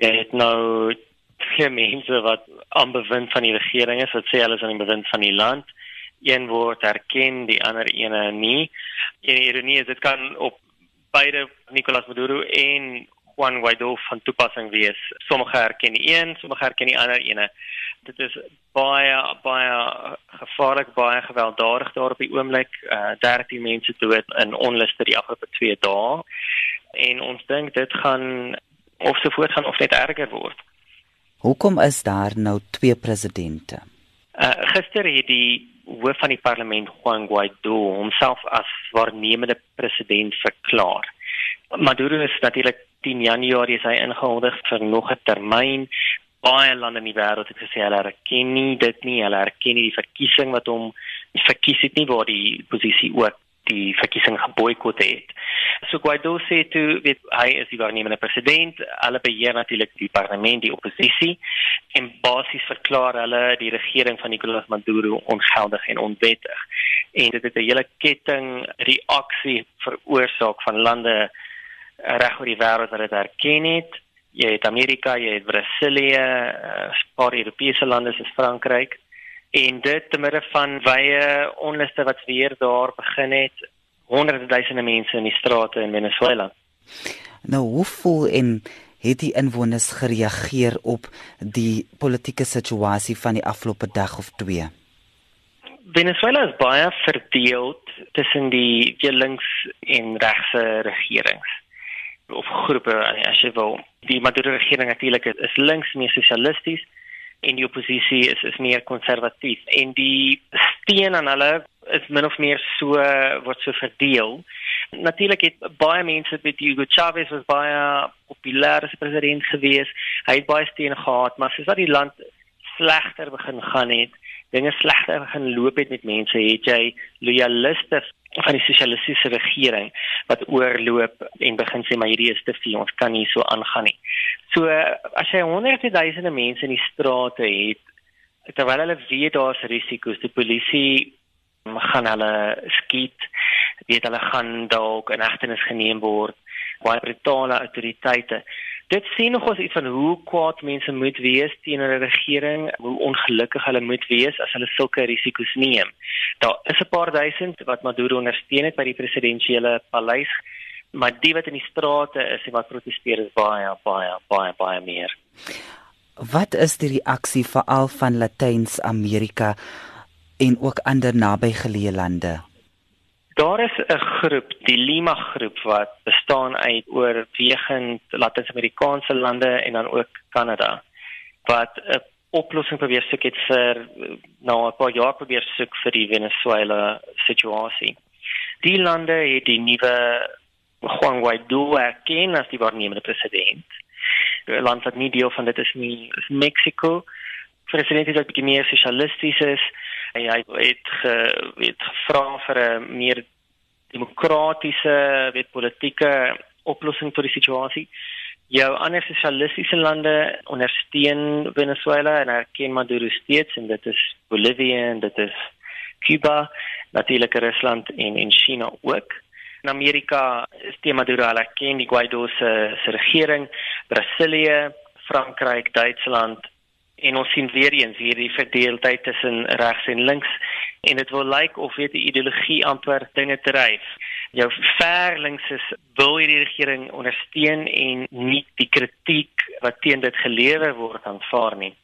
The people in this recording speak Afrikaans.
jy het nou twee mense wat aan bewind van die regering is wat sê hulle is aan die bewind van die land. Een word erken die ander ene nie. En ironie is dit kan op beide Nicolas Maduro en Juan Guaido van toepassing wees. Sommige erken die een sommige erken die ander ene. Dit is baie baie gevaarlik baie gewelddadig daar op die oomblik. Uh, 13 mense dood in onluste die afgelope 2 dae. En ons dink dit gaan of se voortgaan of net erger word Hoekom is daar nou twee presidente? Uh, gister het die hoof van die parlement Juan Guaido homself as waarnemende president verklaar. Maduro is natuurlik 10 Januarie is hy ingehuldig vir nog 'n termyn. Baie lande in die wêreld het gesê hulle erken nie dit nie, hulle erken nie die verkiesing wat hom verkies het nie waar die posisie ook die verkiesing geboikot het. So Guaido sê toe weet hy is die waarnemende president, hulle beheer natuurlik die parlement, die oppositie en basies verklaar hulle die regering van Nicolas Maduro ongeldig en onwettig. En dit het 'n hele ketting reaksie veroorsaak van lande reg oor die wêreld wat dit erken het. Jy het Amerika, jy het Brasilië, 'n uh, paar Europese lande soos Frankryk en dit te midde van wye onluste wat weer daar begin het honderde duisende mense in die strate in Venezuela. Nou hoe voel en het die inwoners gereageer op die politieke situasie van die afgelope dag of twee? Venezuela is baie verdeel tussen die links en regse regerings of groepe as jy wil. Die Maduro regering natuurlik is links meer sosialisties en die oppositie is is meer konservatief en die steun aan hulle is min of meer so word so verdeel. Natuurlik het baie mense met Hugo Chavez was baie populêr as president gewees. Hy het baie steun gehad, maar soos dat die land slegter begin gaan het, dinge slegter begin loop het met mense, het jy loyaliste van die sosialistiese regering wat oorloop en begin sê maar hierdie is te veel, ons kan nie so aangaan nie. So as jy honderde duisende mense in die strate het terwyl hulle weet daar's risiko's, die polisie gaan hulle skiet, weet hulle gaan dalk in hegtenis geneem word, baie brutale autoriteite dit sien nog ons iets van hoe kwaad mense moet wees teenoor 'n regering, hoe ongelukkig hulle moet wees as hulle sulke risiko's neem. Daar is 'n paar duisend wat Maduro ondersteun het by die presidentsiële paleis, maar die wat in die strate is en wat proteseer is baie baie baie baie meer. Wat is die reaksie veral van Latyns-Amerika en ook ander nabygeleë lande? Daar is 'n groep, die Lima groep wat bestaan uit oorwegend Latyn-Amerikaanse lande en dan ook Kanada wat 'n oplossing probeer soek het vir nou 'n paar jaar probeer soek vir die Venezuela situasie. Die lande het die nuwe Juan Guaido erken as die waarnemende president. Die land wat nie deel van dit is nie, is Mexico. President is ook meer sosialisties is en hy het ge, het gevra vir 'n meer demokratiese weet politieke oplossing tot die situasie. Jou ander sosialistiese lande ondersteun Venezuela en erken Maduro steeds en dit is Bolivia en dit is Cuba, natuurlik Rusland en en China ook. In Amerika is die Maduro erken die Guaido se regering, Brasilië, Frankryk, Duitsland en ons sien weer eens hierdie verdeeldheid tussen regs en links en dit wil lyk of weet die ideologie amper dinge dryf. Jou ver links is wil hierdie regering ondersteun en nie die kritiek wat teen dit gelewer word aanvaar nie.